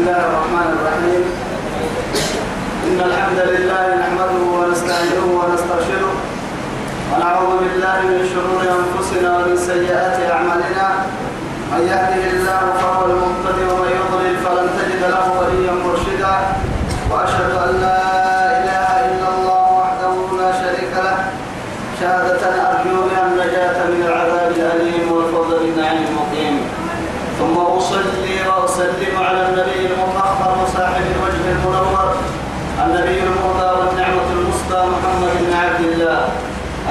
الله الرحمن الرحيم إن الحمد لله نحمده ونستعينه ونسترشده ونعوذ بالله من شرور أنفسنا ومن سيئات أعمالنا من يهده الله فهو المهتدي ومن يضلل فلن تجد له وليا مرشدا وأشهد أن لا إله إلا الله وحده لا شريك له شهادة أرجو بها النجاة من العذاب الأليم والفضل النعيم المقيم ثم أصلي وأسلم على النبي المطهر وصاحب الوجه المنور النبي المهدى والنعمة المصدى محمد بن عبد الله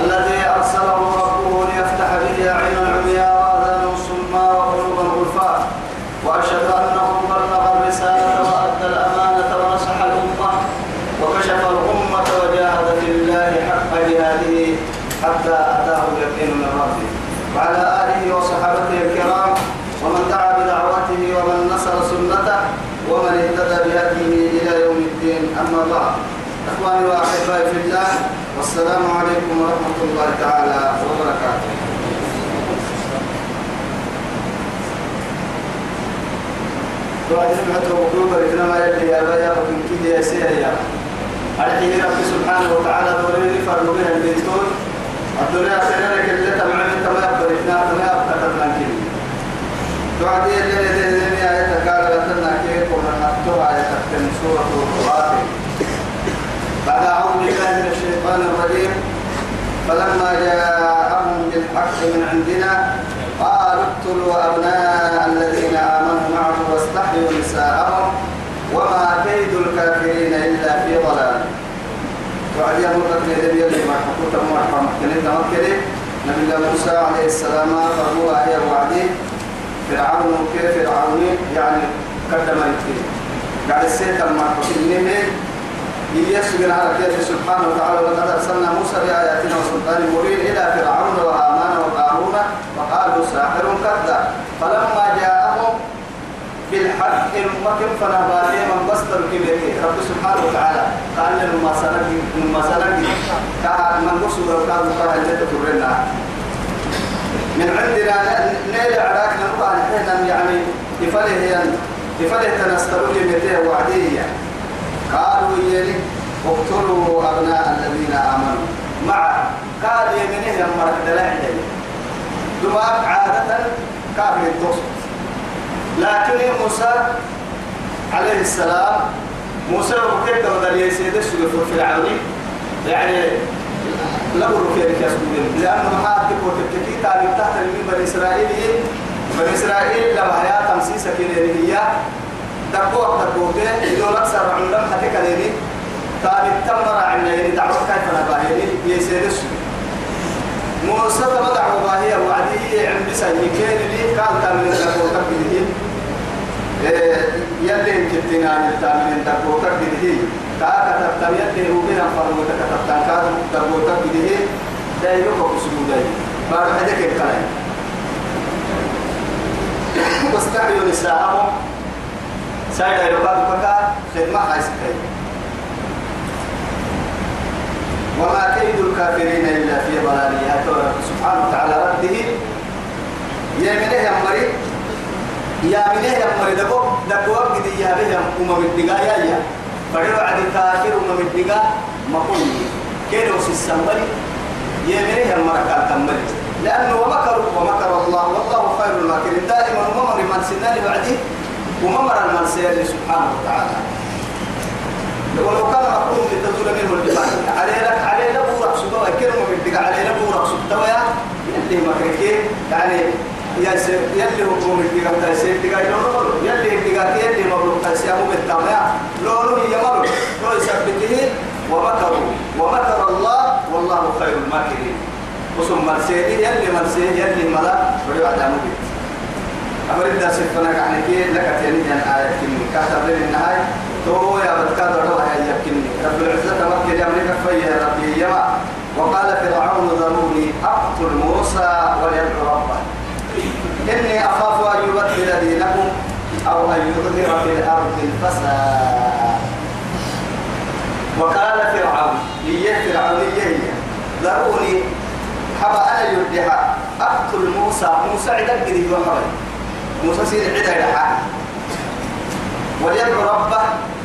الذي أرسله ربه ليفتح به أعين العمياء وآذان الصماء وقلوب الغلفاء وأشهد أنه بلغ الرسالة وأدى الأمانة ونصح الأمة وكشف الأمة وجاهد في الله حق جهاده حتى أتاه اليقين من ربه وعلى آله وصحابته الكرام ومن دعا بدعوته ومن نصر سنته ومن اهتدى بهديه إلى يوم الدين أما بعد وأحبائي في الله. والسلام عليكم ورحمة الله تعالى وبركاته. بعد سمعت وقلوب إنما يلي يا بيا وكن كده يا سيا الحين رب سبحانه وتعالى دوري فرد بها البيتون. الدنيا سنرك اللي تمعين تما يقبل إثناء تما يقبل لكن بعد اللي لديني آية قال لتنا كيف ومن حطوها آية تكتن سورة بعد أعوذ بالله من الشيطان الرجيم. فلما جاءهم بالحق من عندنا قالوا اقتلوا أبناء الذين آمنوا معه واستحيوا نساءهم وما كيد الكافرين إلا في ضلال. وعلي بكر النبي اللي ما حكوت مرحبا محكمين تمكني نبي الله موسى عليه السلام فرموا آية وعدي. فرعون كيف فرعون؟ يعني قدم الدين. قال السيد المرحبين يسجن على كيف سبحانه وتعالى. ولقد أرسلنا موسى بآياتنا وسلطان مبين إلى فرعون وهامان وقارون وقالوا ساحر كذاب فلما جاءهم بالحق المكن فنبالي من بستر كبيرك رب سبحانه وتعالى قال لهم ما سنك ما سنك كان من قصوا وكان قال جد ترنا من عندنا نيل عراك نبقى نحن يعني يفله يفله تنستروا لمتيه وعديه قالوا يلي اقتلوا أبناء الذين آمنوا. مع قال يمنه لما ركض دماغ عادة كافر التصف لكن موسى عليه السلام موسى وكيف تودر يسيد السجف في العالم يعني له ركير كاسبين لأنه ما حد وتكتكي تعلم تحت من بني إسرائيل. بني إسرائيل لما هي تمسيسة كده هي دقوة دقوته يدول أكثر عندهم حتى كذي تابي تمر عنا يعني دعوة كيف نباهي يسير السجف موسى تبع دعوة هي وعدي عند سيكين لي قال تامن دقوة كده يلي كتنا التامين دقوتك به كاكا تبتم يلي هو بها فرموتك تبتم كاكا دقوتك به دايلوك بسجودي بعد حدك الكلام. واستحيوا نساءهم. سايدا يلقى بكا خدمة حيث وما كيد الكافرين إلا في ضلال. سبحانه وتعالى رده يمنه يا مريض؟ يا منه يا مري دبو دبو قد يا به أم بالدقا يا. يا بدو عد كافر أم بالدقا ما كل كده وسيسمبلي يا منه يا مري كان تمبلي لأنه ومكر ومكر الله. والله خير الماكرين. دائما وممر من سنان بعده وممر من سير سبحانه وتعالى. ولو كان مقروم لتزول منه الجبال عليه لك عليه لك ورق سبوا كلمة بالدقا عليه لك ورق سبوا يلي مكركين يعني يلي هو قوم الدقاء تايسير دقاء لونه يلي الدقاء يلي مبروك تايسير أبو بالتامع لونه هي مبروك لو يثبته ومكروا. ومكر الله والله خير الماكرين. وثم مرسيني يلي مرسيني يلي ملا. بعد أمودي أمر سفنا يعني كي لك تاني جان آية كني كاتب لي النهاية. تو يا بدك دعوة هي يكني رب العزة تمكن يا أمريكا فيا ربي يما وقال فرعون ذروني أقتل موسى وليدعو ربه. إني أخاف أن يبدل دينكم أو أن يظهر في الأرض الفساد. وقال فرعون هي فرعون هي ذروني حبأ أنا يردها أقتل موسى. موسى عدد قد يوحى موسى سير عدد وليدعو ربه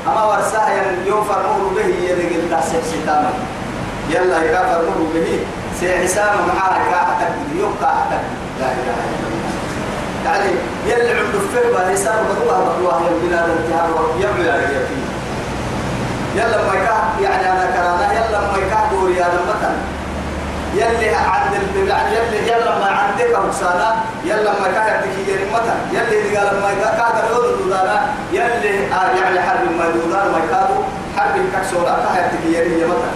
أما ورساه يوفر مر به يدق التحسب ستاما يلا يكافر مر به سيحسام معاه كاعتك يوقع لا إله إلا الله. يعني يلي عنده فهم حساب بقوها بقوها يا بلاد الجهاد يعمل على فيه يلا ما يعني أنا كرانا يلا ما يكاه دوري أنا مثلا يلي عند يلي يلا ما عندك حسانا يلا ما كاه يدك يجري مثلا يلي قال ما كاه دور دولانا يلي آه يعني حرب ما دولانا ما كادو حرب كسورة كاه يدك يجري مثلا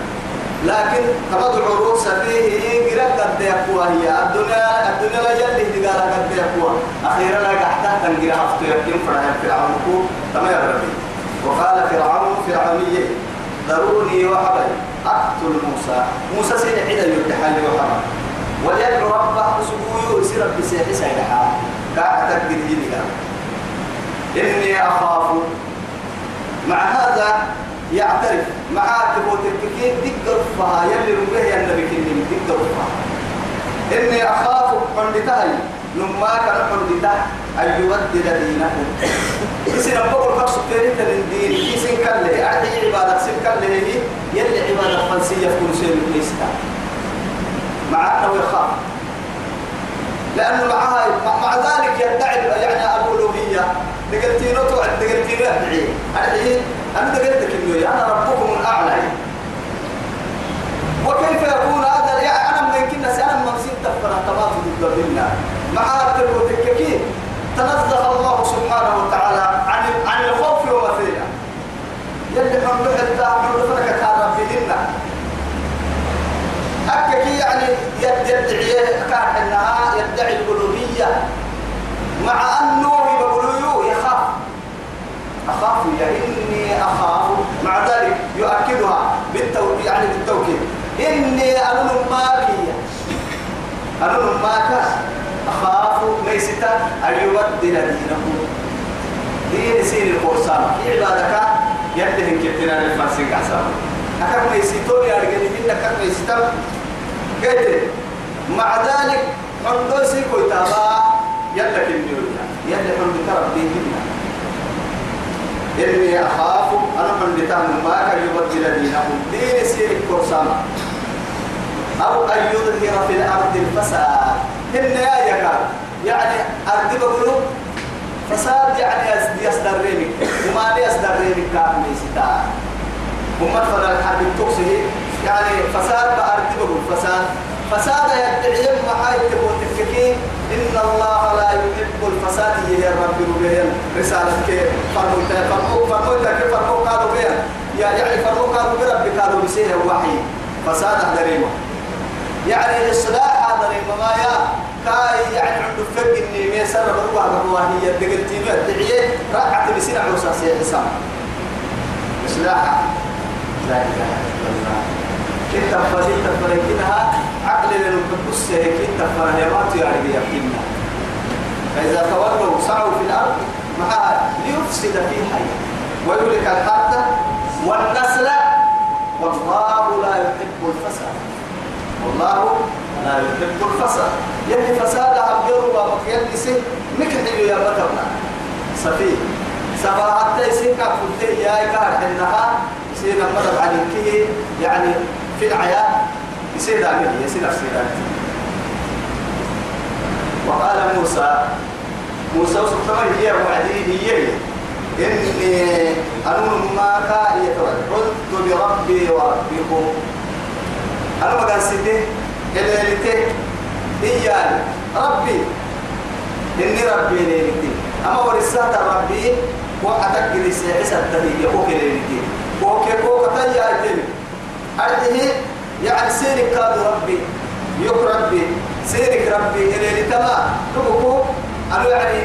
لكن تبدو عروس فيه قرب قد يقوى هي. الدنيا الدنيا لا يلي قال قد يقوى. أخيرا لا قحتها تنقل عفتو يكين فرعين فرعون تمام يا ربي. وقال فرعون فرعونية ضروني وحبل أقتل موسى موسى سيد حدا يتحل وحبل وليدعو ربه سبوي يسير بسيح سيدحا قاعد تقدر إني أخاف. مع هذا يعترف. مع تبوت الكيكين دق رفها يلي ربه النبي كنين دق رفها إني أخاف. قندتاي. نما كان قندتا أن يبدل دينه. يسين بقول قصد تريد الدين يسين كله أعطي عبادة سين كله يلي عبادة فلسية في كل شيء ليستا. مع أنه يخاف. لأنه معها مع ذلك يدعي يعني الألوهية دقلتينو توعد دقلتينو أدعي أدعي أنا دقلتك إنه أنا ربكم الأعلى. وكيف يكون يعني أنا من من ستة فرطبات ضد بالله. مع التككين تنزه الله سبحانه وتعالى عن عن الخوف ومثيله يلي من بحث من فرقة كان فيهن أككي يعني يدعي كان إنها يدعي الألوهية. مع أنه يقولوا يخاف. أخاف يا إني أخاف. مع ذلك يؤكدها بالتوكيد يعني بالتوكيد. إني أنا ماكية أنا ماكا أخاف ليستا أن يبدل دينه دين سين القرصان. عبادك يدهن كتنا للفاسق أحسن أكاد ميسيتون يا رجال إن أكاد ميسيتون قلت مع ذلك عندو سيكو تابا يلا كنيو يلا عندو تربي هنا إني أخاف أنا من بتام ما كان يبدل دينه دين سير القرصان. أو أن يظهر في الأرض الفساد. إن يا يكاد يعني أرض بقولوا فساد يعني يصدر ريمك وما يصدر ريمك كان ميستا وما فضل الحرب التوكسي يعني فساد بأرض بقول فساد. فساد يدعي محايد تقول تفكين إن الله لا يحب الفساد. يا رب ربهم رسالتك فرموت فرموت كيف فرموت قالوا بها يعني فرموت قالوا برب قالوا بسيه وحي. فساد دريمه يعني إصلاح هذا ما يا كاي يعني عنده فرق إني ما يسر بروح هي دقلتي له الدعية رقعت بسنة عوسى سي حسام إصلاح. لا إله إلا الله. كنت فزيت فرقتها عقل بقص كنت فرهيمات يعني يقينا فإذا تولوا سعوا في الأرض مع ليفسد فيها ويهلك الحرث والنسل. والله لا يحب الفساد. والله لا يحب الفساد. يلي فساد وابك يلي سي مكحل يا بطلنا. سفيه. سبا حتى يسير كفلتي يا كار انها يصير مدد عليك يعني في العيان يصير دامي يصير يصير وقال موسى موسى سبحانه هي وعدي هي. إني أنون ما كا قلت بربي وربكم. أنا ما قال سيدي. إلا لتي إياني ربي. إني ربي ليلتي. أما ورسات ربي وأتك لسي عسى التهيئ وكي ليلتي. وكي وكي تيا أرده يعني سيرك كاد ربي. يك ربي. سيرك ربي إلى لتما تبقوا أنا يعني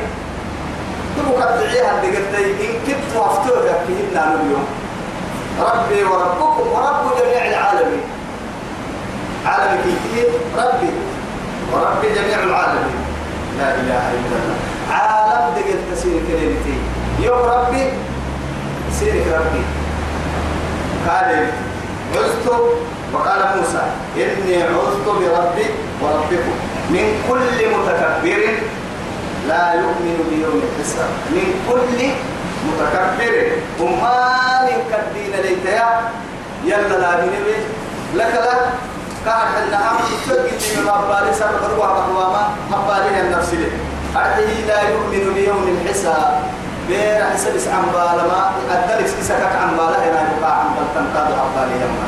تبقوا كدعيها اللي قلت إن كنت وافتوها فيهن اليوم ربي وربكم ورب جميع العالمين. عالم كثير ربي. وربي جميع العالمين. لا إله إلا الله. عالم دقل تسير كلمتي يوم ربي سيرك ربي. قال عزت وقال موسى إني عزت بربي وربكم. من كل متكبر لا يؤمن بيوم الحساب. من كل متكبر. وما كدين ليتيا يلا لا لك لا. كان حنا هم تفقد من مبالي سر بروح بقواما مبالي النفس لي. أرحيه لا يؤمن بيوم الحساب. بير حسب عن بالما الدرس سكك عن بالا هنا يبقى عن بلتنقاد عبالي يما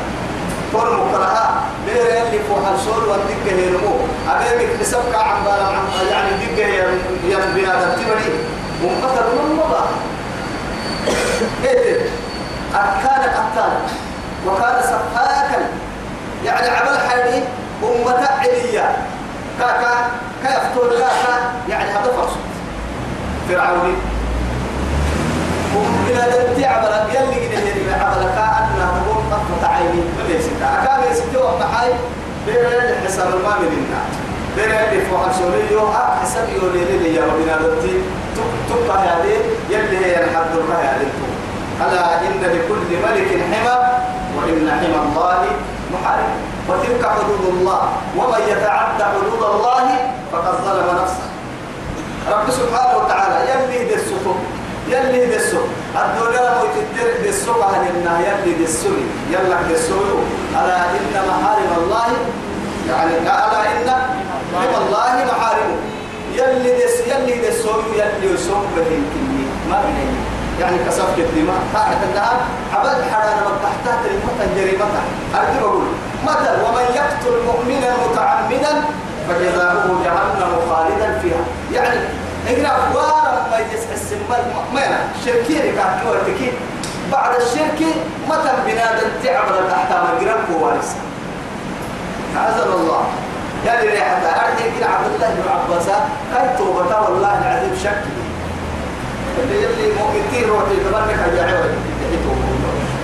كل مكرها بير اللي فوق الصول والدقة هي نمو. أبيك حسبك عن بالا عن يعني دقة يا بنادم تبري ومقتل من مضى. إيه؟ أكان قتال وكان سفاكا. يعني عمل حيني أمة عليا كاكا كيفتون كاكا يعني هذا فرص فرعوني. ومن هذا تعمل يلي كده يلي عمل كأنه هو قطة عيني. يسيتا أكان يسيتا وقحاي بين الحساب المال لنا بين اللي فوق سوريو حسب يولي لي يا ربنا التي تبقى هذه. يلي هي الحد هذه. ألا إن لكل ملك حمى وإن حمى الله محارم وتلك حدود الله ومن يتعدى حدود الله فقد ظلم نفسه. رب سبحانه وتعالى يلي دسكم يلي دسو الدنيا لو تدر دسو عن النا يلي دسوني يلا دسو ألا إن محارم الله يعني ألا إن حمى الله محارمه. يلي دس يلي دسو يلي يسوم بهم كني ما بيني يعني كسفك الدماء. تحت النهار عبد حرانا من تحتها تلمة جريمة أرجو أقول مثل ومن يقتل مؤمنا متعمدا فجزاؤه جهنم خالدا فيها. يعني اقرا وارا ما يجس السمال ما يعني شركين كاكي ورتكي بعد الشرك متى بنادم تعبر تحت مجرم كوارث عزل الله. يعني ريحة أرجع عبد الله بن عباس كان توبته والله العظيم شك اللي مؤمنين روحي تبنك هجاعي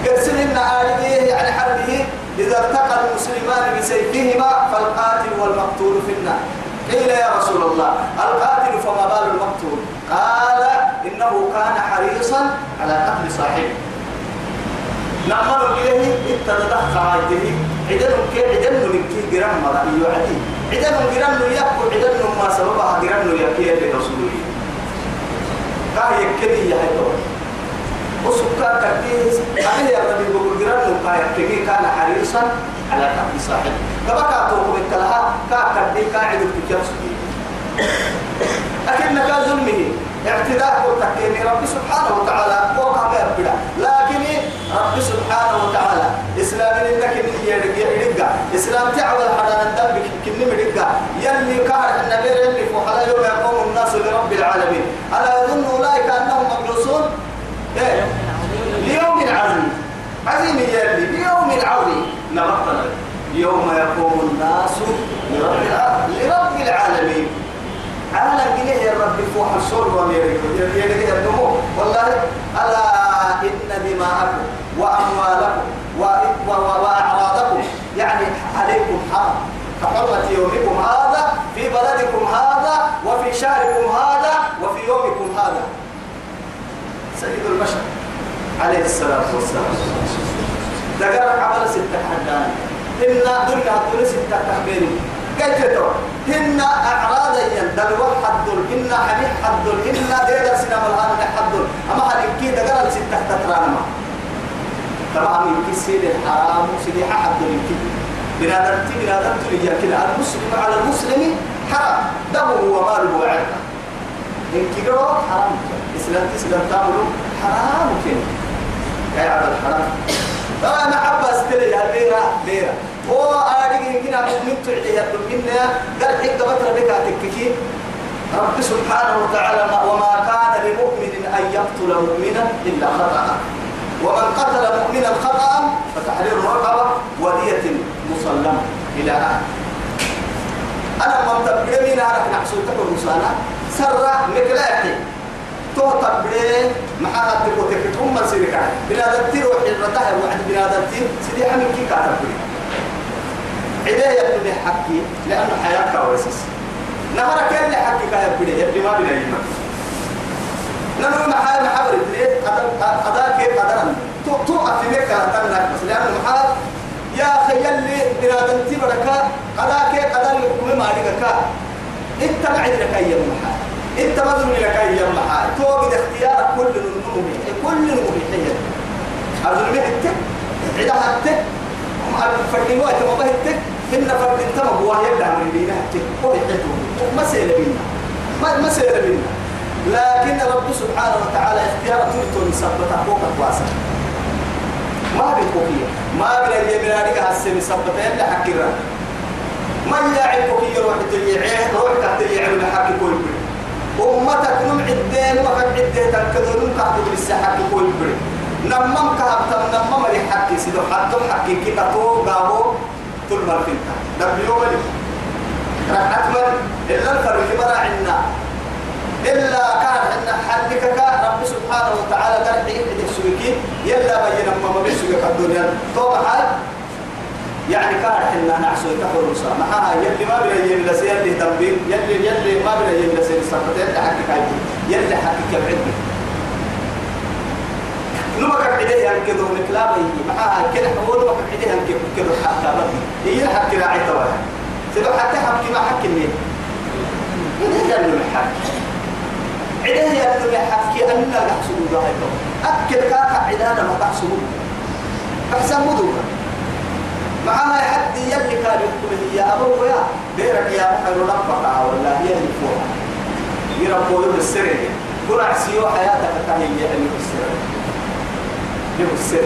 قرسل إن آليه يعني حربه إذا التقى المسلمان بسيفهما فالقاتل والمقتول في النار قيل يا رسول الله القاتل فما بال المقتول قال إنه كان حريصا على قتل صاحبه نعمل إليه اتدخل عيده عدن كي عدن من كي جرام مرة يعدي عدن جرام يأكل عدن ما سببها جرام يأكل لرسوله كاه يكدي يا هيدور وسكا كديس أنا يا ربي بقول جرام كاه يكدي كان حريصا على قتل صاحبه كما كاتو بالكلها كا كدي قاعد في كرسي لكن كان ظلمه. اعتداء وتكيني رب سبحانه وتعالى فوق ما يبدا لكن رب سبحانه وتعالى إسلام انك يرجع إسلام تعود على الدم كن مرجع يلي كان النبي اللي فوق على يوم يقوم الناس لرب العالمين الا يظن اولئك انهم مجلسون إيه؟ ليوم عظيم عظيم يلي ليوم عظيم نبطنا يوم يقوم الناس لرب العالمين لرب العالمين. جنيه يا رب فوح الشر وميرك يرجع النمو والله ألا إن دماءكم وأموالكم وأعراضكم يعني عليكم حرام. كحرمة يومكم هذا في بلدكم هذا وفي شهركم هذا وفي يومكم هذا. سيد البشر عليه الصلاة والسلام. دقرك عمل ستة حدان دنيا الدنيا ستة تحبيني. كيف تو هن أعراض يندل وحد هن حديث حد هن دير سينما الآن حد أما هل كي دقر ستة تترانما طبعا يمكن سيد الحرام سيد حد يمكن بنادم تي بنادم تلي كده. المسلم على المسلم حرام. دمه وماله وعرضه إن كده حرام. إسلام إسلام تعملوا حرام كده. يا عبد الحرام. طبعا عباس تلي هالبيرة بيرة هو أريد هنا مؤمن تعدي يدلنا قال سبحانه وتعالى وما كان لمؤمن أن يقتل مؤمنا إلا خطأ. ومن قتل مؤمنا خطأ فتحرير رقبة ودية مسلمة إلى آخر. أنا ما من أعرف نحسوتك المسانة سرع مكلاحي. تو تبري محاها تقول تكتهم من سيرك تير وحي الرتاح وعد بنادم تير سيدي حمل كي كاتبري. عداية يبدو حكي لأنه حياة كواسس نهار كان اللي حكي كاي يبدو يبدو ما بنا يما نمر محال محاور إدريس أدا كيف أدران تو تو أفهمك كلام بس لأنه محال يا خيالي بنادم تبركا أدا كيف أدا يقوم ما كا أنت ما عندك أي محال إنت ذنب لك أي يمحا توجد اختيار كل نمو كل نمو حية أظن التك عدا التك فردين وقت ما بهتك إن فرد انت ما هو يبدأ من بينا هو يحتوه ما سيل بينا ما ما سيل بينا لكن رب سبحانه وتعالى اختيار تلتون مثبتة فوق الواسع ما بيكوكية ما بلا لك هسه مثبتة إلا حكرا ما يعي كوكية روح تليعيه روح تليعيه بحكي كل بي أمتك نم عدين وقد عدين تنكذو نم كهدو بالسحاك كل بي نمم كهبتم نمم لحكي سيدو حدو حكي كتا تو قابو تلمر فينتا. دبيو ملي رحت من إلا الفرق برا عنا. إلا كان عندنا حدك كان رب سبحانه وتعالى قال حين حدك سويكي يلا بينا ما بيسويك الدنيا. طبعا حال يعني كان حنا نعسو تحول رسا معها يلي ما بلا يلي لسي يلي تنبيل. يلي يلي ما بلا يلي لسي الصفة يلي حكك عيدي يلي حكك يبعدني نما كان عيديه يعني كده ونكلابه معها كده نما كان عيديه يعني كده حتى ربي هي الحكي راعي تواها سيبقى حتى حكي ما حكي منين إذا كان له حكي عداه يا ابن حكي أن لا تحسب ظاهر أكل كاكا عدانا ما تحسبون أحسن مدوكا معها حد يلي كان يقول هي أبو يا بيرك يا محر ربك ولا هي اللي فوقها يربوا له السر كل عسيو حياتك تهي اللي بالسر اللي بالسر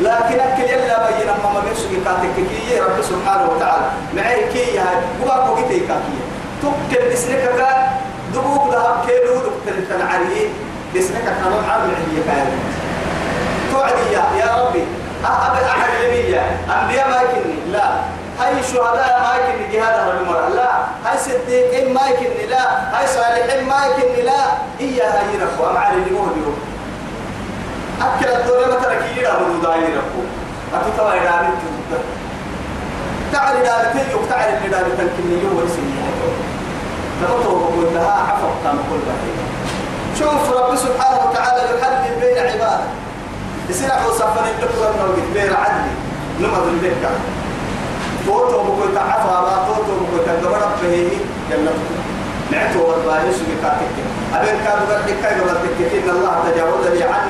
لكن أكل يلا بينا ما بيسوي كاتك كي رب سبحانه وتعالى. معي كي هاي. هو بوقتي كاكي تكل اسنك دبوك ذهب كيلو دكتور تنعري اسنك كانوا عامل هي كان توعدي يا يا ربي. أبد أحد النبي أنبياء ما يكني. لا. هاي شهداء ما يكني جهاد أهل المرأة لا. هاي صديقين ما يكني. لا. هاي صالحين ما يكني. لا. إيا هاي رفو أم علي لمهديو أكل الدنيا ما تركي لا بدو داي رفو أتو توا إداري تبدا تعالي داري تيجي تعالي اللي داري تنكني يوم ورسيني تقطع وقول لها عفو كان كل بحيث شوف رب سبحانه وتعالى يحدد بين عباده. يصير أخو سفر الدكتور نوجد بير عدلي. نمض البيت توتو بقول تعفى ما توتو بقول تقبل به جنة نعتو والله يسوع كاتك أبين كانوا قد كاي قبل تكتين الله تجاوز لي عن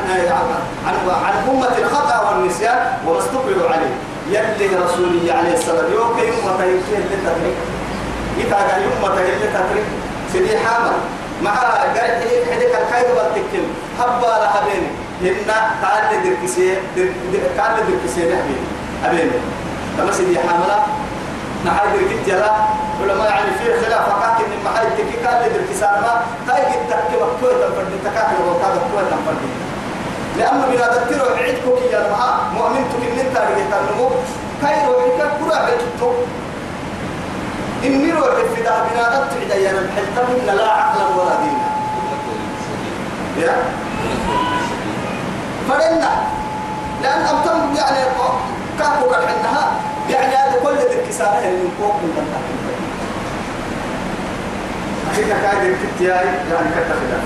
عن عن أمة الخطأ والنسيان وما استقبلوا عليه. يلي رسولي عليه السلام يوم يوم تيجي للتدريك يتاقى يوم تيجي للتدريك سيدي حامل مع قرح تكتين حبا لها بيني هنا قال لي دركسي قال لي دركسي نحبي. أبين لما سيدي حاملة نحاي دركت يلا ولما يعني في خلاف. فقط إن ما حد تكي قال لي دركسي ما هاي قد تحكي مكتوبة تنفرد تكاكل وقاد مكتوبة تنفرد لأنه بلا دكتور عيدكم يا جماعة مؤمنتك إن أنت رجعت النمو. كاي روحك كرة عيدتو إني روح في ده بنا دكتور يا نبحث لا عقلا ولا دينا يا؟ فرنا لأن أمتم يعني كافو قد عندها يعني هذا كل ذلك سارة من فوق من تحت أخيك كاد الكتياي يعني كتفدا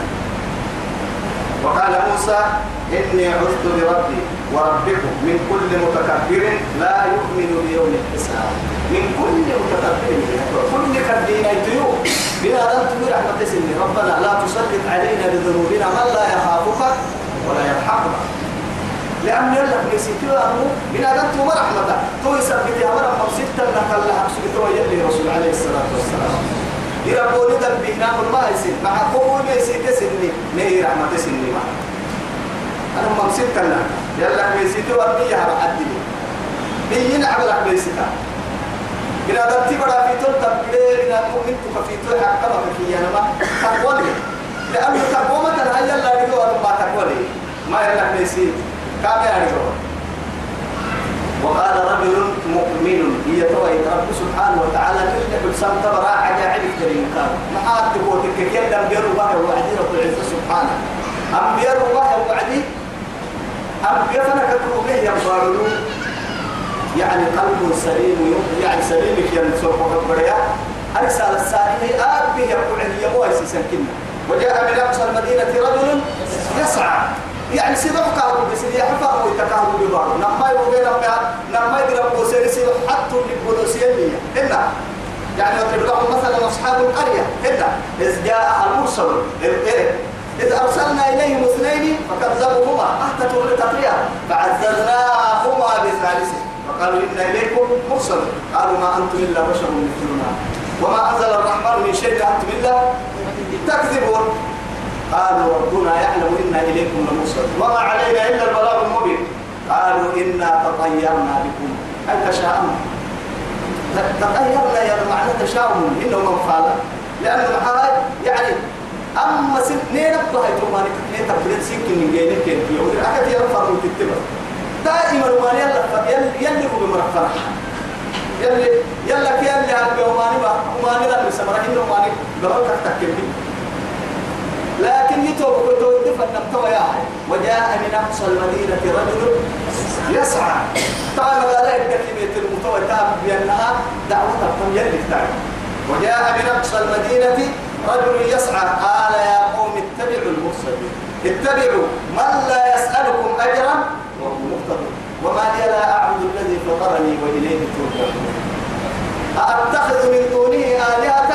وقال موسى إني عذت بربي وربكم من كل متكبر لا يؤمن بيوم الحساب. من كل متكبر كل كبدين يتيو لم تقول رحمة سني ربنا لا تسلط علينا بذنوبنا من لا يخافك ولا يرحمنا لأن يلا نسيتوا أنه من أدت ورحمة تو يثبت مرة مبسطة لك الله سبحانه يلي رسول عليه الصلاة والسلام. يربوني ذنبنا ما يسين مع قوم يسيت سني نهي رحمة سني ما أنا مبسطة لك يلا نسيتوا أنه يا عدي بيين عملك بيسيتا من أدت بڑا في تول تبقى من المؤمن في تول حقا في أنا ما تقولي لأنه تقوى مثلا هيا لا يقول ما تقولي ما يلا نسيت كامل وقال رجل مؤمن هي توي رب سبحانه وتعالى إلا بسام تبرع عجائب كريم كان ما حد تقول تكيل لم يروا الله وعدي رب العزة سبحانه. أم يروا الله وعدي أم يفنى كتبوا به ينبارون يعني قلب سليم يعني سليم ينسوق وكبريا أرسل السائل أبي يقول أن يبوي سنكنا وجاء من أقصى المدينة رجل يسعى. يعني سيدو كارو بسيدي حفا ويتكارو ببارو نما يوغي نما نما يدرب بوسيري سيدو حتى لبولوسيا لي إنا يعني وتبقى مثلا أصحاب القرية. هنا. إذ جاء المرسل. إذ أرسلنا إليهم اثنين فكذبوهما. أهتتوا لتقريا فعززناهما بثالث فقالوا إنا إليكم مرسل. قالوا ما أنتم إلا بشر مثلنا. وما أنزل الرحمن من شيء. أنتم إلا تكذبون. قالوا ربنا يعلم إنا إليكم لمرسل وما علينا إلا البلاغ المبين. قالوا إنا تطيرنا بكم. هل تشاءون؟ تطيرنا يا معنى تشاؤم إنه من فعل. لأنه هاي يعني أما سنين أبها يتوما نكتنين تبريد سيكين من جيني كين يقول أكد يرفع من تتبع. دائما ما يلا يلا هو بمرفرح يلا يلا كي يلا با وماني لا بسمرة إنه ماني قبل كتكتب لكن يتوب كتو دفن نبتوى يا وجاء من أقصى المدينة رجل يسعى. طبعا لا يبقى كلمة المتوى تاب بأنها دعوة القوم يلي وجاء من أقصى المدينة رجل يسعى. قال يا قوم اتبعوا المرسلين. اتبعوا من لا يسألكم أجرا وهم مهتدون وما لي لا أعبد الذي فطرني وإليه ترجعون. أأتخذ من دونه آلهة؟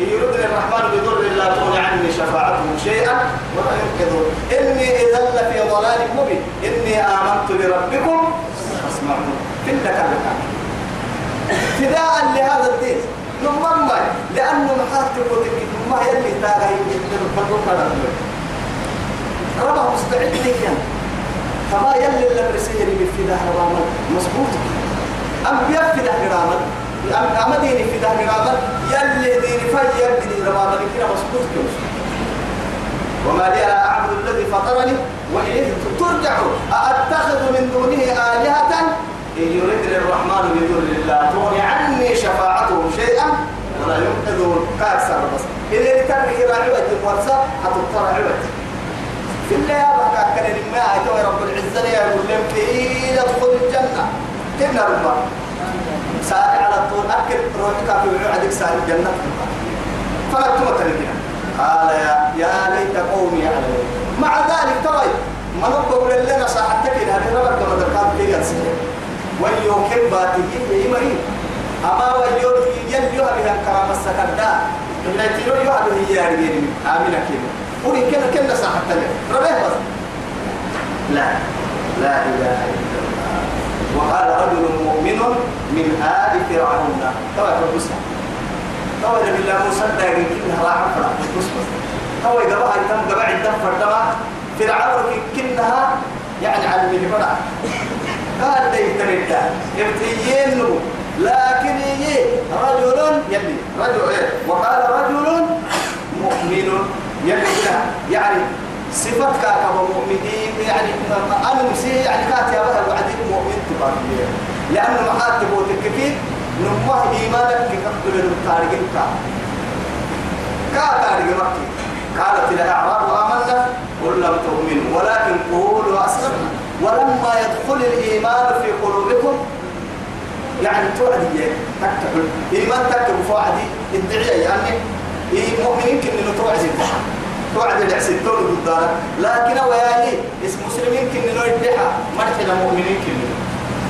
إن يردني الرحمن بضر لا تغني عني شفاعتهم شيئا ولا ينقذون. إني إذا لفي ضلال مبين. إني آمنت بربكم فاسمعون في النكال فداء لهذا الدين. نمم لأنه محاتب وتكيد ما يلي تاغي ربا مستعد لك فما يلي اللي برسيري بفداء ربا مظبوط أم بيفداء ربا أم أمديني فداء ربا يلي ديني في يبدي ربا لكنا مظبوط وما لي لا أعبد الذي فطرني وإليه ترجعوا أأتخذ من دونه آلهة إن يريد الرحمن بذل الله تغني عني شفاعتهم شيئا ولا ينقذون كأكثر بس إذا ترك إلى عوج الورثة حتضطر عوج في الله يا بكا كان أتوى رب العزة يقول لهم كي يدخل الجنة كنا ربا سارع على الطول أكل روحك في عدك سارع الجنة. فلا تمتلكنا قال يا يا ليت قومي يعلمون. مع ذلك ترى ما نقول لنا صاحبتك هذه ربك ما ذكرت لي ويو كباتي يمري أما ويو يليو بها كرام السكردا من تيرو يو هذا هي يارجين آمين كيلو ولي كنا كنا تلي ربيه بس. لا. لا إله إلا وقال رجل مؤمن من آل فرعون. توا تبصر توا بالله مصدق كنا راح فرع بص بص توا إذا بقى يتم قبع الدم فردما فرعون كنها يعني على فرع قال لي تريدا ابتيين لكن يجي رجل يلي. رجل إيه؟ وقال رجل مؤمن يلي. يعني صفة كاكا مؤمنين يعني أنا مسيح يعني كاتي أبدا وعدين مؤمن تبارك لأنه محاتب وتكفي نمه كقبل التارجين كا. كا تارجين مكي. قالت الأعراب آمنا قل لم تؤمنوا. ولكن قولوا أسلمنا ولما يدخل الإيمان في قلوبكم يعني توعدي تكتب. إيمان تكتب فوعدي. الدعية يعني إيه مؤمنين كن توعد الدحى توعد العسل تولد الدار لكن ويالي اسم مسلمين كن نو الدحى مرحنا مؤمنين كن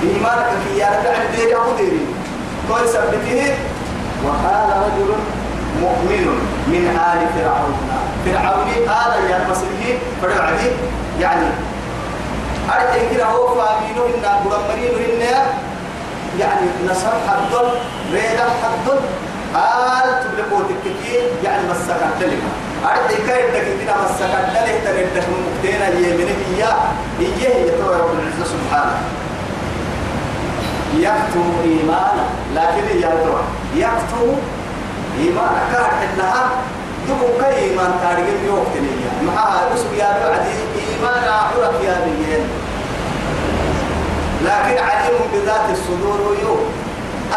إيمانك في يا رب عن ديري أو ديري. قول سبته وقال رجل مؤمن من آل فرعون. فرعون آل يا مسلمين فرعون يعني أرجع كده هو فامينه إن برمرينه إن يعني نصر حدل ريدا حدل آل تبلغوا تكتير يعني مسكت تلك. أرجع كده كده مسكت تلك؟ تريد تكون مكتينا اليمين هي هي هي تو رب العزة سبحانه. يكتم إيمانا لكن هي يكتم إيمانا كان إنها دبو كي إيمان تاريخ يوم تنيا معها بسم يا بعدي إيمان عرق يا بيين لكن عليم بذات الصدور يوم.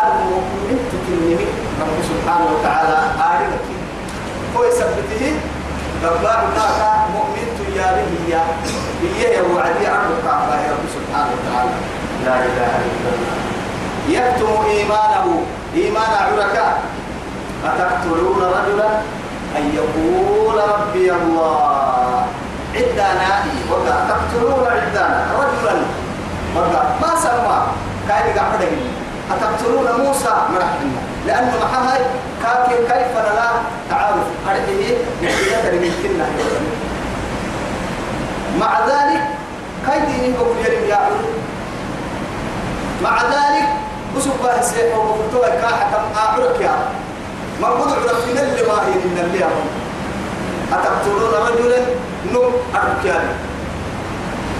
المؤمن تكلمي رب سبحانه وتعالى آرك هو يثبته. رباه كاكا مؤمن تياره هي هي وعدي عرض كعبة يا رب سبحانه وتعالى. لا إله إلا الله. يكتم إيمانه. إيمان عركا. أتقتلون رجلا؟ أن يقول ربي الله. عدنا وقع. تقتلون عدنا رجلا. وقع. ما سمى كاي قاعد أتقتلون موسى؟ مرحبا لأنه محاها كاكي كيف لا تعارف أرحيه نحية لمثلنا مع ذلك نقول يرم يا مع ذلك بسبة السيح وقفتوا كاحة أعرك يا. ما قد عرف من اللي ما هي من اللي أتقتلون رجلا؟ نم أركيان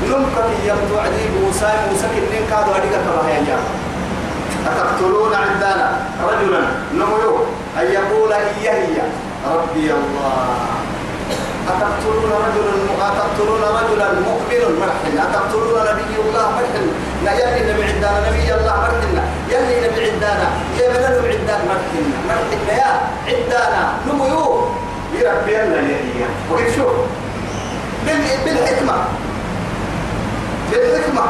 نم كي يمتو عدي موسى موسى كنين كادوا أديك كما هي أتقتلون عندنا رجلا؟ نمو أن يقول هي هي ربي الله. أتقتلون رجلا؟ أتقتلون رجلا مؤمن مرحنا أتقتلون نبي الله مرحنا لا يلي نبي عندنا نبي الله مرحنا يلي نبي عندنا. يا من نبي عندنا مرحنا مرحنا يا عندنا. نمو يربي الله يا وكيف شوف بالحكمة. بالحكمة.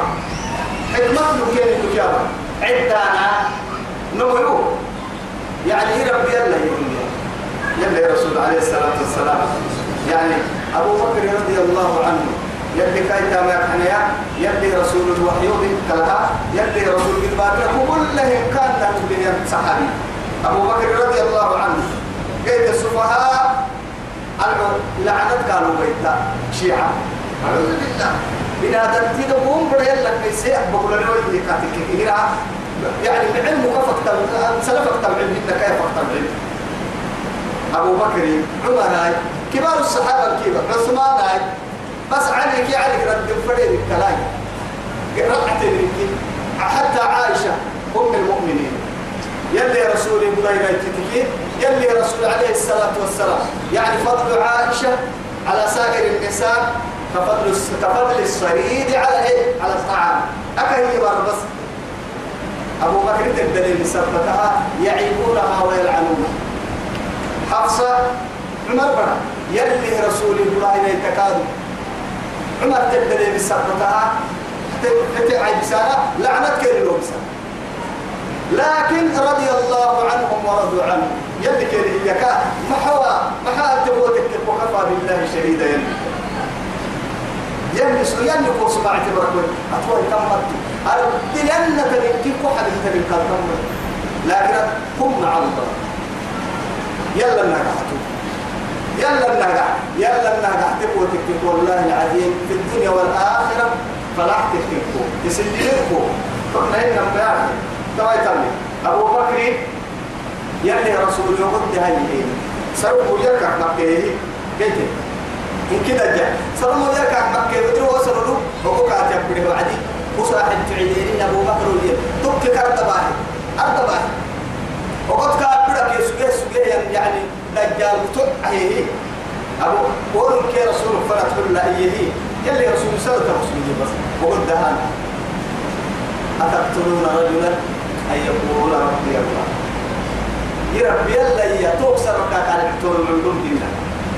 حكمة لكين الكتابة عندنا. نمو يعني يربي الله يا يا رسول عليه الصلاة والسلام. يعني أبو بكر رضي الله عنه. يلي كايتا ما كانيا يلي رسول الوحي كلها يلي رسول الباقي كلهم كان لهم صحابي أبو بكر رضي الله عنه قيد السفهاء؟ لعنت قالوا بيتا شيعة. أعوذ بالله. بنادم تدقون بدأ لك بيسيح بقول له يدي كاتك كثيرا يعني بعلم كفك سلفك تبعين إنك كيف تبعين أبو بكر عمر كبار الصحابة الكبار عثمان بس علي كي علي رد فريد الكلام. رقعت حتى عائشة أم المؤمنين. يلي رسول الله يتكين يلي رسول عليه الصلاة والسلام. يعني فضل عائشة على سائر النساء كفضل كفضل الصريد على إيه؟ على الطعام. أكهي بس. أبو بكر الدليل مثبتها يعيبونها ويلعنونها. حفصة عمر بنا يلي رسول الله يتكادوا عمر تدري بسبتها تتعي بسانة لعنت كيلو بسانة لكن رضي الله عنهم ورضوا عنه. يلي كيلو يكا محوا محا تبوتك وكفى بالله شهيدا. يلي يلي سو يلي كو سمعت بركوي أطول تمت. أردلن تنكي كحد تنكي لكن هم مع الله. يلا نجحتوا يلا النجح يلا النجح تبغوا تكتبوا والله العظيم في الدنيا والآخرة فلاح تكتبوا تسلموا قلنا إن بيعرف ترى يتمي أبو بكر يلي رسول يقول هاي سروا يركع مكيه كيف؟ إن كده جاء. سروا يركع مكيه بدروا وصلوا قاعد يبدي وعدي وصاحب تعيدين أبو بكر وليه تبكي كرتباه أرتباه وقد كان بدك يسوع يسوع يعني دجال تعيه أبو قول كي رسول فرت كل أيه يلي رسول سنة رسول بس. وقد دهان. أتقتلون رجلا؟ أن يقول ربي الله. يربي الله يتوك سرقا كان يحتول من دون دينا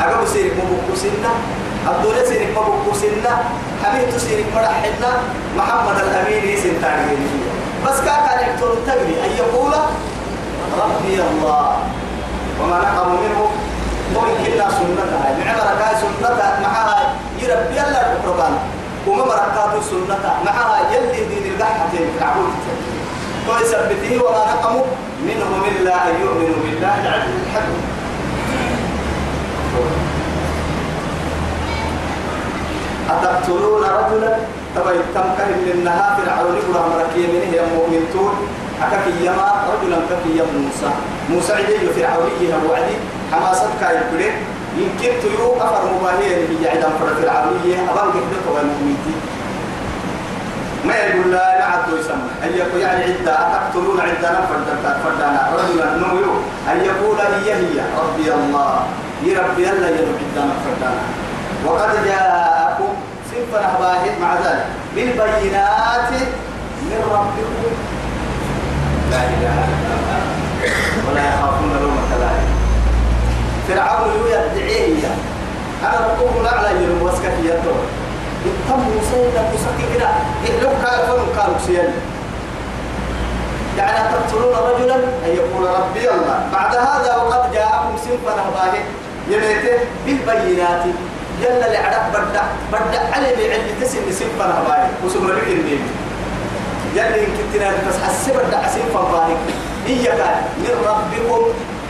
أقول سيرك مبوكو سنة الدولة سيرك مبوكو سنة حميد سيرك مرحنا محمد الأمين سنتاني بس كان يحتول تجري أن يقول ربي الله. وما نقم منه. ومن كنا سنتها معمر كاي سنتها معها يربي الله القرآن وما مركاتو سنتها معها يلي دين القحة في العبود ويثبته وما نقموا منهم إلا أن يؤمنوا بالله العزيز الحكيم. أتقتلون رجلا؟ تبا يتمكن من النهار فرعون يقول مركي منه يا مؤمنتون حكاك يما رجلا كك يا موسى. موسى عدي فرعوني هو عدي حماسة بره يمكن تيو أفر مباهية اللي عدم فرع فرعونية أبان قبلك والمؤمنتين ما يقول لا نعد يسمى. أن يقول يعني عدة أتقتلون عدة؟ فردنا. فردنا رجلا نميو أن يقول هي هي. ربي الله يربي الله يربي عدة فردنا. وقد جاءكم سنفر أهباه مع ذلك. بالبينات من ربكم. لا إله إلا الله. ولا يخافون لومة لائم فرعون يدعيه أنا ربكم الأعلى يرم وسكت يده. التم سيدا مسكي كده. يحلوك قال فن قالوا سيان يعني تقتلون رجلا؟ أن يقول ربي الله. بعد هذا وقد جاءكم سنفا نهباه يميته بالبينات. يلا اللي عرف بدع بدع علي بعلم تسن سنفا نهباه وسمر لك النيم يلا إن كنتنا بس حسب بدع سنفا نهباه إياك من ربكم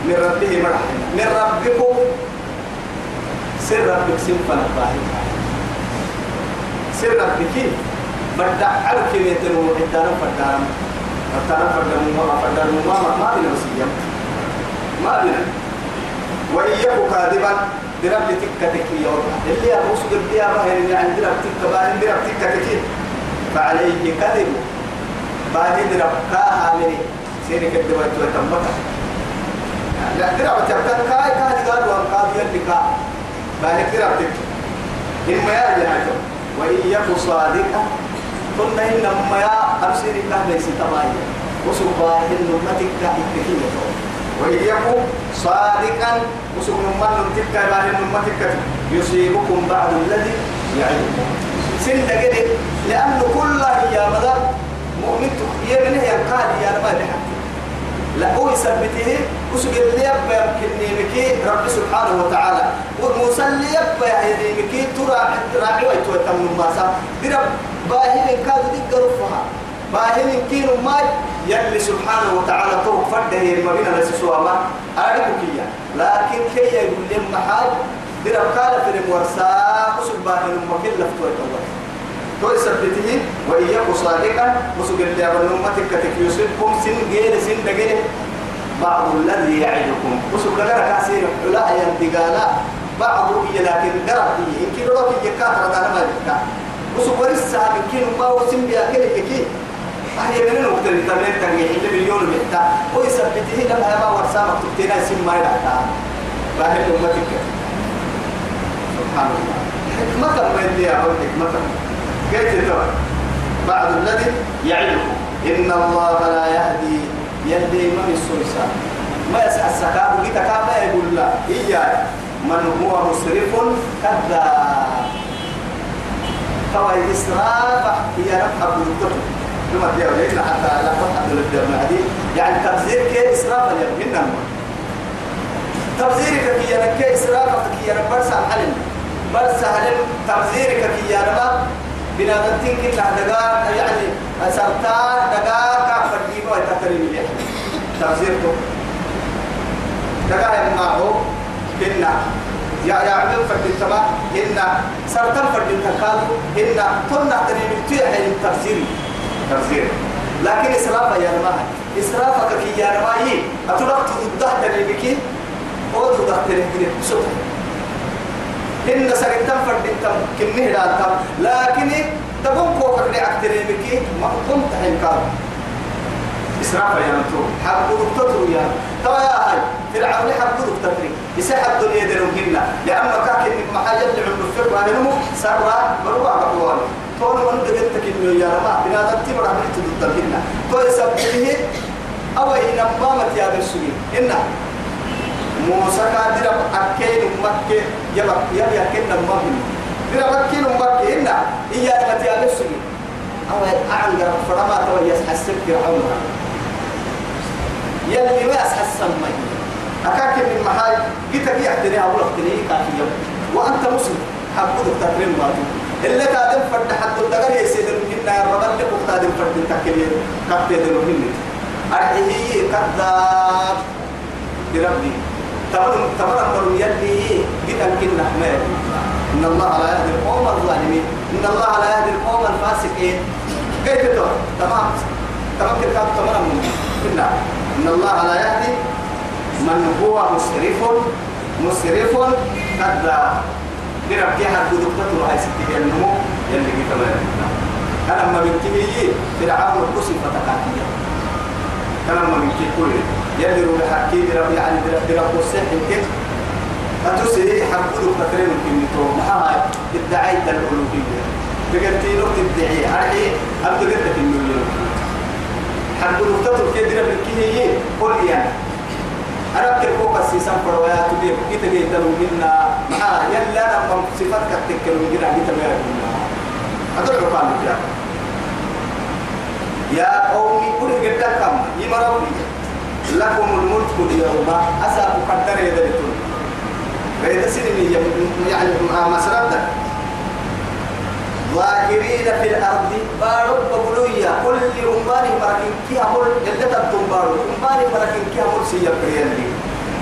من ربه مرحبا من ربكم. سر ربك سنفا باهي سر ربك بدع عرك ميتن وحدانا فدانا فدانا فدانا ما فدانا ما ما بنا وسيا ما بنا وإياك كاذبا. درب تكة تكي اللي أبوس يا باهر اللي عند درب تكة باهر درب تكة تكي فعليه كذب. باهر درب كاها مني. سيري كذب وتمتا لا درب تكة كاي كاي قال وان قال يلي كا باهر درب تكة إما يا جهاجم وإياك صادقا ثم إنما يا أرسل الله ليس تبايا وسبحان نمتك إتكية وإياكم صادقا. وسكن من تلك باه نمتك يصيبكم بعد الذي يعدكم سن لأنه كل يا مدى مؤمن يبني يقال يا ما بحق لا هو يثبته وسجل لي يبقى يمكنني مكي رب سبحانه وتعالى. ومسلي يبقى يدي مكي ترى راعي ويتوتم الناس برب باهي كاد دقرفها باهي كينو ماي يلي سبحانه وتعالى طرق فردة ما بين السسوى ما أعرفك لكن كي يقول لهم محال درب قال في المورسا وسبحانه المكين لفتوى التوى تو يثبته وإياك صادقا وسجل لي أبن أمتك كتك يصيبكم سن غير سن دقير بعض الذي يعدكم. وسجل لك كاسير. لا ينتقالا بعض إيه لكن قرأ إيه إن كيلو لك يكاتر هذا ما يبكى وسجل الساعة من كيلو ما وسن بيأكل كي هي من نقطة الإنترنت تنجح اللي مليون مهتا ويثبته لما يبقى ورسامك تبتنا سن ما يدعتا حكمة من دي أقول حكمة. كيف ترى بعد الذي يعلمكم إن الله لا يهدي يهدي من السلسة ما يسعى السكاب وقيتك ما يقول لا. إياه من هو مسرف كذاب. فهو إسراف هي نفح بالكتب لما تقول لنا حتى لا للدرنا هذه. يعني تبذير كي إسراف اليوم تبذيرك كي ينك إسرافك كي ينك برسا حلم برسا حلم تبذيرك كي ينك بنادمتين كنا دقا يعني سرطان دقا كافر ديما ويتكرم لي تبذيركم دقا يمنعه كنا يا يا عمل فرد التما إن سرطان فرد التكاد إن تنا تريم تيح التفسير. تفسير. لكن إسراف يا نما إسرافك كي يا نما يي أتلقى تضح تريمك أو تضح تريمك سوف إن سرطان فرد التم كمه دالتم لكن تقوم فوق اللي أكتريمك ما قمت حين إسراف يا نتو حق دكتور يا. ترى يا هاي. فرعون حق دكتور. يسحب الدنيا دلوهن لأما كاكن محاجة لعمر الفرقة هنمو سرى بروا بقوان تون من دقتك إنه يا رما بنادم تبرع من تدتهن تو يسبته أو إن مامت يا برسولي إن موسى كادر أكيد مكة يبقى يبقى أكيد مامن دير أكيد مكة إن إيا يا برسولي أو أعنقر فرما تو يسحسب فرعون يلي ما يسحسب مي أكاك من محاي قلت لك يحتري أو لفتني كافي يوم وأنت مسلم حقودك تكريم باتو اللي كادم فرد حد الدقر يسيد المهنة يا رب اللي كادم فرد تكريم كافي يدن المهنة أرحيه كذاب بربي تمام تمام أمر يلي قلت لك إن إن الله لا يهدي القوم الظالمين. إن الله لا يهدي القوم الفاسقين. كيف تقول تمام. تمام كده؟ تمام. إن الله لا يهدي من هو مسرف مسرف كذاب نرى كي حد دكتور هاي ستي النمو. يلي كي كمان أنا ما كي فرعون قسم فتكاتية أنا ما من كي روح حكي درب يعني درب وسح كي أتوسي حد دكتور من كي ما ادعي الألوهية بقتي نقطة تدعي هاي أبدو قلت إنه حد دكتور كي درب كي قول يعني أذكر فوق السيسان فروايا تبيه كيف جيت له منا. مع يلا صفات كتك له منا جيت له منا هذا الرفان يا قومي كل جدا كم يمروني لكم الملك اليوم. أسأل قدر يدلتون فإذا سنني يعني مسرد ظاهرين في الأرض. بارو بقولويا. كل أمباري مركين كي أمر يلتا تنبارو أمباري مركين كي أمر سيا بريالي.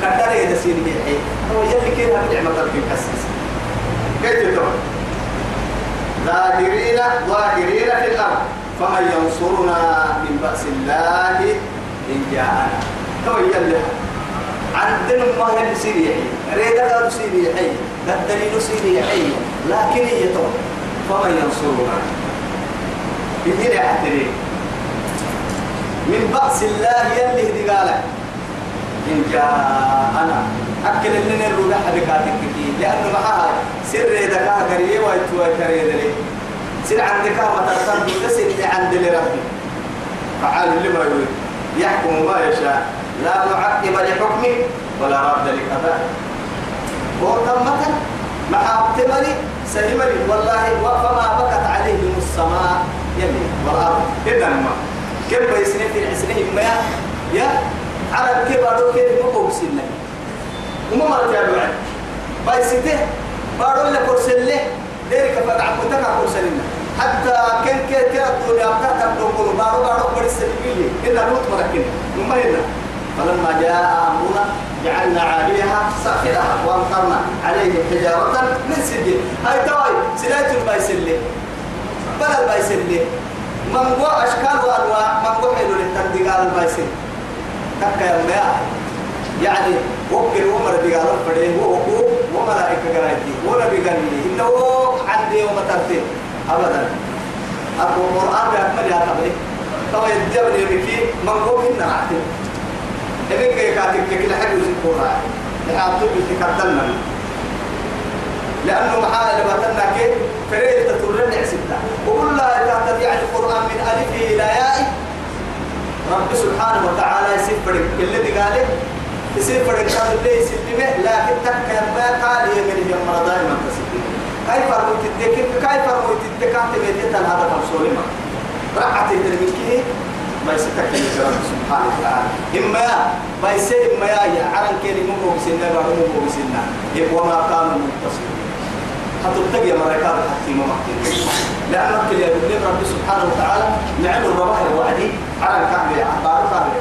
كتر يدسين بيحي هو يلي كي هم نعمة في كسس كيف تقول ظاهرين ظاهرين في الأرض. فمن ينصرنا من بأس الله إن جاءنا. تو يلي عندنا ما هي سيريحي ريدا قالوا سيريحي قدرين سيريحي. لكن هي تو. فمن ينصرنا. بهنا أحتري من بأس الله يلي هدي قالك إن جاءنا. أكل لنا الروح حركاتك كي. لأنه معها سر ريدا قريه ويتوى كريدلي سر عندك ما ترتب تسر عند لربي. فعال لما يريد. يحكم ما يشاء. لا معقب لحكمه ولا رد لقضائه وتمت مع احتمالي سلمني والله وفما بكت عليهم السماء يلي والأرض. اذا ما كيف بيسني في الحسنين ما يا؟ عرب كيف بارو كيف مو بسنة وما مرت يا بعد بيسته بارو لك كرسله ذلك فقع كتك كرسلنا حتى كان كان كان الدنيا بتاعتك تقول بارو بارو كرسلني إذا نوت مركين وما هنا فلما جاء أمرنا جعلنا عاليها سافلها وأمطرنا عليهم حجارة من سجل. هاي تواي سلاة البايسلي بل البايسلي من هو أشكال وأنواع من هو حلو للتندقال البايسلي تكا يا يعني وكل عمر بقالوا فريه هو وملائكة قرايتي ولا بقالي إنه عندي ومترتين أبدا. القرآن بأكمل يا تبري طبعا يجبني بكي من هو منا إذن كي كاتب كل حاجة يذكرها لحاطب يتكتلنا لأنه محال لبتنا كي فريد تترن عسدنا وقل لا تحتد يعني القرآن من ألف إلى ياء رب سبحانه وتعالى يسيب فرق. الذي قاله يسيب فرق. كان اللي يسلمه لكن تك ما قال يمن يوم مرضى ما تسلمه كيف أرمي تدك؟ كيف أرمي تدك؟ أنت بيتك هذا مفصول ما. رحت ترمي ما يستكمل رب سبحانه وتعالى. إما ما يسير إما يا عرن كيني مو بسنا بعد مو بسنا وما كانوا متصلين. حتى تجي مركات حتى ما محتاج لأن كل يقول رب سبحانه وتعالى نعم الرباح الوعدي. على الكعبة عبارة كعبة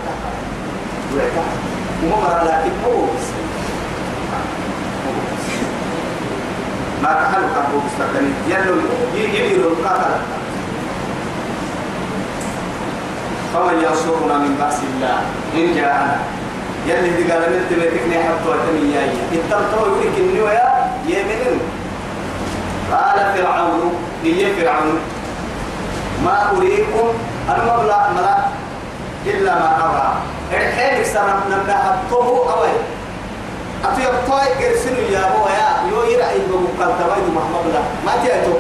وما مرة لكن مو بس ما كحلو هو مستقبلين يلو يجي القاتل فمن ينصرنا من بأس الله. إن جاءنا يلي دي قال من تبتكني حتى وتمياي التلتو يقولك إنه يا يمنن. قال فرعون هي فرعون. ما أريكم المبلغ ملا إلا ما أرى. الحين سرم نبدا أبطوه أوي. أتو يبطوي قرسنو يا هو يا. يو يرأي بمقال تبايد محمد الله ما تيأتو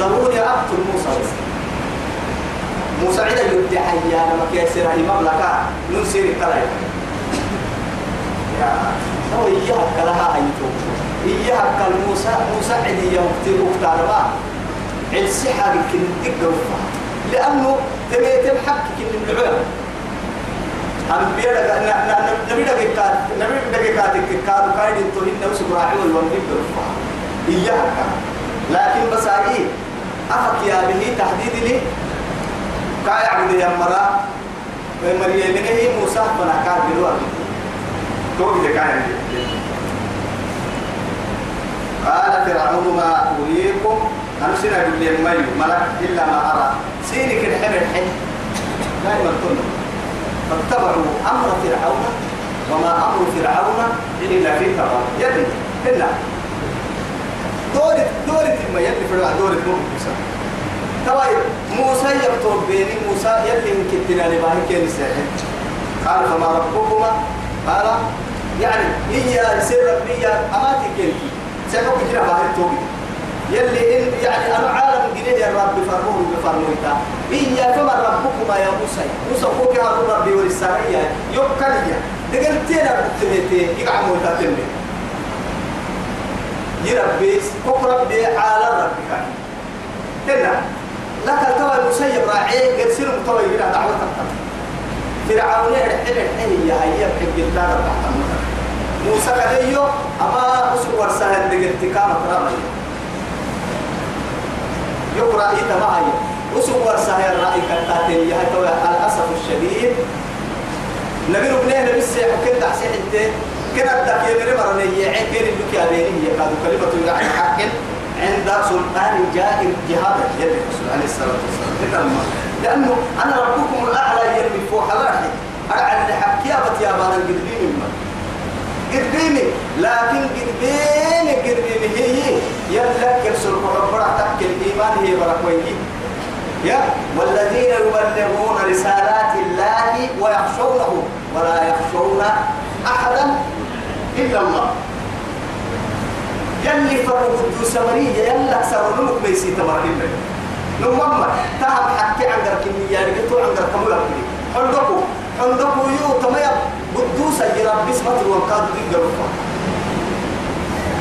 ضروري أقتل موسى. بس موسى عدا يبدي حيا لما كيسر هاي مملكة ننسير الكلاي يا هو إياها كلها هايتو إياها كل موسى موسى عدي يوقتي وقتار ما. عدسي حاجة كن تقوفها لأنه تبيتم حق كن العلم أنبياء نبي دقيقات نبي دقيقات كاد كايد تقول إنه سبراعي والوالدين بروفها إياها لكن بس أفك يا به تحديد لي. كاي عبد يا مرا. مريم من هي موسى؟ بنا كان بلوار توقي كاي قال فرعون ما أريكم؟ أنا سنة بالليل ميو ملك إلا ما أرى. سينك الحمر حين دائما كنا فاتبعوا أمر فرعون وما أمر فرعون إلا في ترى يدي إلا دورت دورت ما يلي فرعون دورت مو طيب موسى يكتب بيني موسى يلي من كتنا كين الساحل قال فما ربكما؟ قال يعني هي سر ربي أماتي كينكي سيحوك جنا باهي توبي. يلي إن يعني أنا عالم جنيه يا رب فرموه بفرمويتا إيا فما ربكما يا موسى. موسى فوق يا ربي والسارية يوكاليا دقلتين أبتميتين يقعموا تاتمي يربي فوق ربي على ربك هنا لك التوى المسيب راعي قد سير متوى إلى دعوة فرعون يحب الحين يا هيا بحب الله تحت موسى كديو أما أسر ورسها دقلت كامت رمي يقرأ إيتا معي وسوق ورسها الرأي كتاتين يا الأسف الشديد. نبي ربنا نبي حكيت تحسين أنت. كنا بدك يا مري مرني يعين كير اللي كابيني هي كانوا كلمة يعني حق عند سلطان جائر جهاد يلي الرسول عليه الصلاة والسلام. لأنه أنا ربكم الأعلى يلي فوق حلاحي أعلى حكيابة يا بارا قدبيني ما؟ قدبيني لكن قدبيني قدبيني هي يلا كرسل ربنا تحكي الإيمان هي بركويني. يا والذين يبلغون رسالات الله ويخشونه ولا يخشون أحدا إلا الله. يلي فرق الدوس مرية يلا أكثر نمك بيسي تمرين نمما تهم حكي عن درك النياري قلتو عن درك مولك حندقو حندقو يو تميب قدوسا يرب بسمة وانقاد دي قلوكا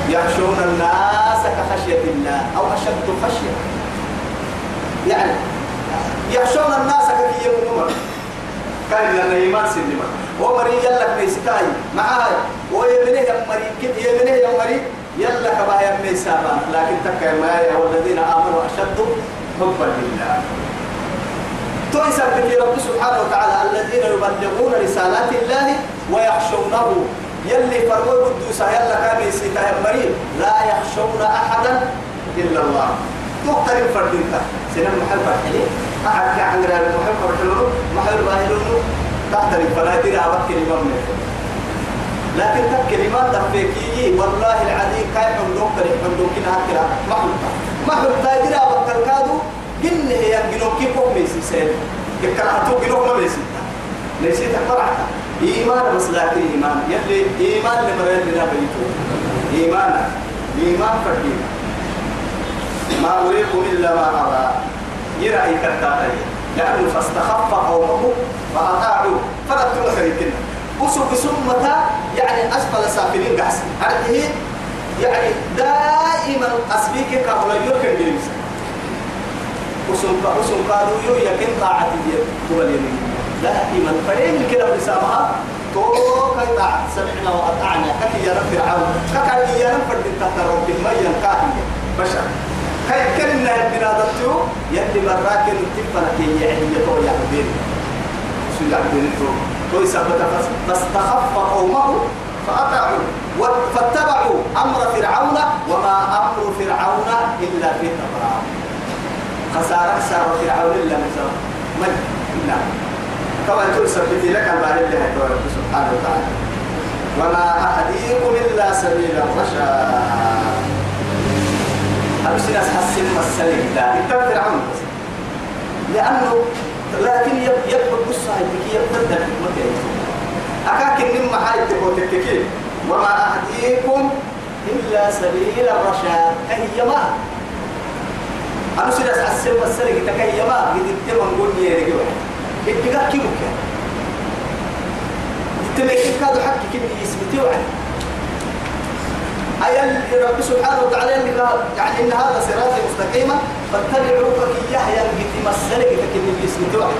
يخشون الناس كخشية الله أو أشد خشية. يعني يخشون الناس كي يمنون كان لنا إيمان سلمة. ومري يلا ميستاي معاي. ويمنه يا مري كد يمنه يا مري يلا كما يا ميسابا لكن تكا ما والذين آمنوا أشد حبا لله. تويسا بك رب سبحانه وتعالى الذين يبلغون رسالات الله ويخشونه. يلي فرموا قدوسا يلا يسيتا يا مريم. لا يخشون أحدا إلا الله. تقتل فردينك سنة محل فرحلي أعد عن غير محل فرحلو محل باهلو تحت فلا ترى أبك الإمام لكن تك كلمات تفكيكي والله العظيم كاي حمدوك كري حمدوك كنا هكذا. ما حلتا ما حلتا ترى أبك الكادو جن هي جنوك كيف ميسي؟ سيد. كرهتو جنوك ما ميسي. ليسي تقرأت إيمان لكن إيمان. يلي إيمان لمرين لنا بيتو إيمان. إيمان فردينا ما أريكم إلا ما أرى. يرأي كالتاتي لأنه فاستخف قومه فأطاعوا فلا تلخريكنا وسوق سمة يعني أسفل سافلين قحس هذه يعني دائما أسبيك كهولا يوكل جلس وسوق وسوق قالوا يو يكن طاعتي هو اليمين دائما. فريم كده بسامها تو كي طاعت سمعنا وأطعنا. كي يا رب فرعون. كي يا رب فرد تحت رب ما ينكاهي بشر. كي كلمة بنادته يلي براك التفنا كي يعني يطول يا حبيبي شو يعبدين الفوق توي سبت فاستخف قومه فأطاعوا فاتبعوا أمر فرعون وما أمر فرعون إلا في تبرع خسارة سار فرعون إلا مثلا من لا. طبعا تقول سبت لك البارد اللي سبحانه وتعالى. وما أهديكم إلا سبيل الرشاد. أمسنا حسن مسلك لا. إنت فرعون. لأنه لكن يبقى قصة هيك يبقى مكان أكاك من محاي تكوتككين وما أهديكم إلا سبيل الرشاد. كهيما أمسنا حسن مسلك تكهيما قد التمن قلني يا رجل. إبقى كيمك. تمكن كادو حكي كني يسمتي وعلي. أي رب سبحانه وتعالى يعني إن هذا صراطي مستقيما فاتبعوا فكياه يلقي مسلك تكني باسم توعي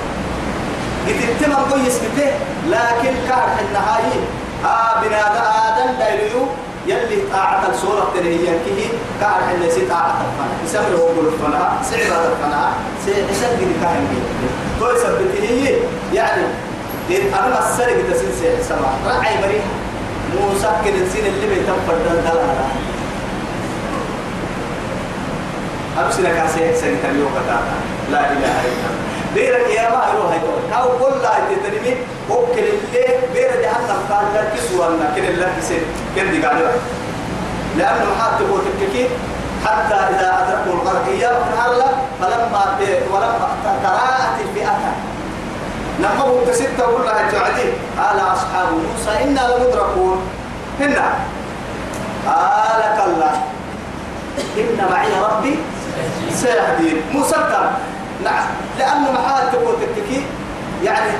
قد التمر قوي اسمته لكن كار النهاية آه بنادى آدم دايلو يلي طاعة الصورة تنهي كه كار حين سي طاعة الفنا يسمى هو قول الفنا سعر الفنا سيحسن قد كاهن تو يثبت هي يعني أنا مسلك تسين سي سما رعي مريح موسى كده سين اللي بيتفر دلالة أمسنا كاسي سنة اليوم كتاتا لا إله إلا الله. بيرك يا ما يروح يدور كاو كل لا تدريمي وكل اللي بير جهنم قال لك سوانا كل اللي كسر. كل دي قالوا لأنه حتى هو تككي حتى إذا أدركوا الغرقية فهلا فلما ولما تراءت الفئة. نقبوا تستة ولا تعدي قال أصحاب موسى إنا لمدركون. هنا قال كلا. إن معي ربي سيهدين. موسى نعم. لأنه محال تقول تككي يعني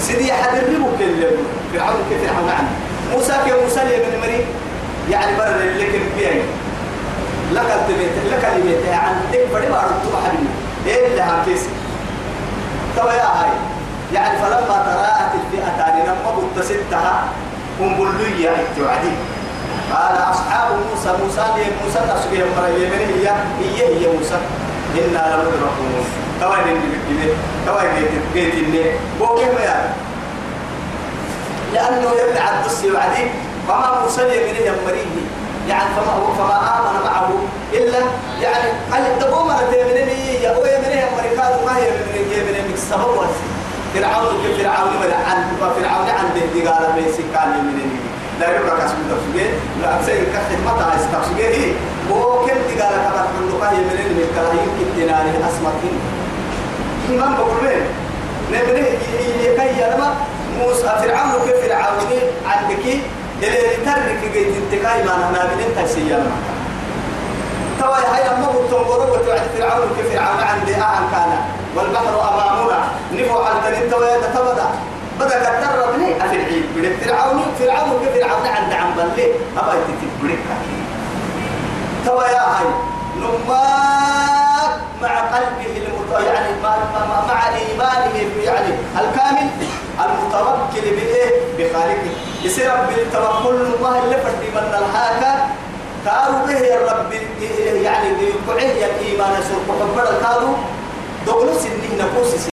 سيدي حد الربو كل فرعون كيف فرعون عنه موسى كي موسى لي من مري يعني اللي كان فيه لك التبيت لك البيت عن تكبر ما ردوا حبيبي إيه اللي هكيس طب يا هاي يعني فلما تراءت الفئتان لما بتستها هم بلوية التوعدي قال أصحاب موسى موسى لي موسى نفسه مرة يمني هي هي هي موسى. إنا لمدركون توا اللي بكتبه توا جيت اللي بوكي ما يعني لأنه يبلع الدس وعدي فما مرسل من يمريه يعني فما فما آمن معه إلا يعني قال تبو ما تيمنني يا أبوي من يمري قالوا ما هي من يمني من السبب فرعون كيف فرعون من عن فرعون عن ده قال بيسي كان يمنني لا يبقى كاسم تفسير لا أبسي كحت متى استفسير هي هو كم تقال كبر من لقاه من كلام يمكن تناني أسمعين إمام بقول مين نبني يكي لما موسى فرعون كيف فرعون عندك اللي ترك جيت انتقاي ما أنا من تسيا توا هاي أما بتنظر وتوعد فرعون كيف فرعون عندي أهل كان والبحر أمامنا نفو على تنين توا يتبدا بدأ كتر بني أفي العيد بدك فرعون فرعون كيف فرعون عند عم بلي. أبا تتبرك توا يا هاي نماك مع قلبه المت... يعني مع, مع, إيمانه يعني الكامل. المتوكل بإيه؟ بخالقه. يصير رب التوكل الله اللي فردي من الحاكة كارو به يا رب يعني يقعه الإيمان سرق حبر الكارو دغلو سنه نقوس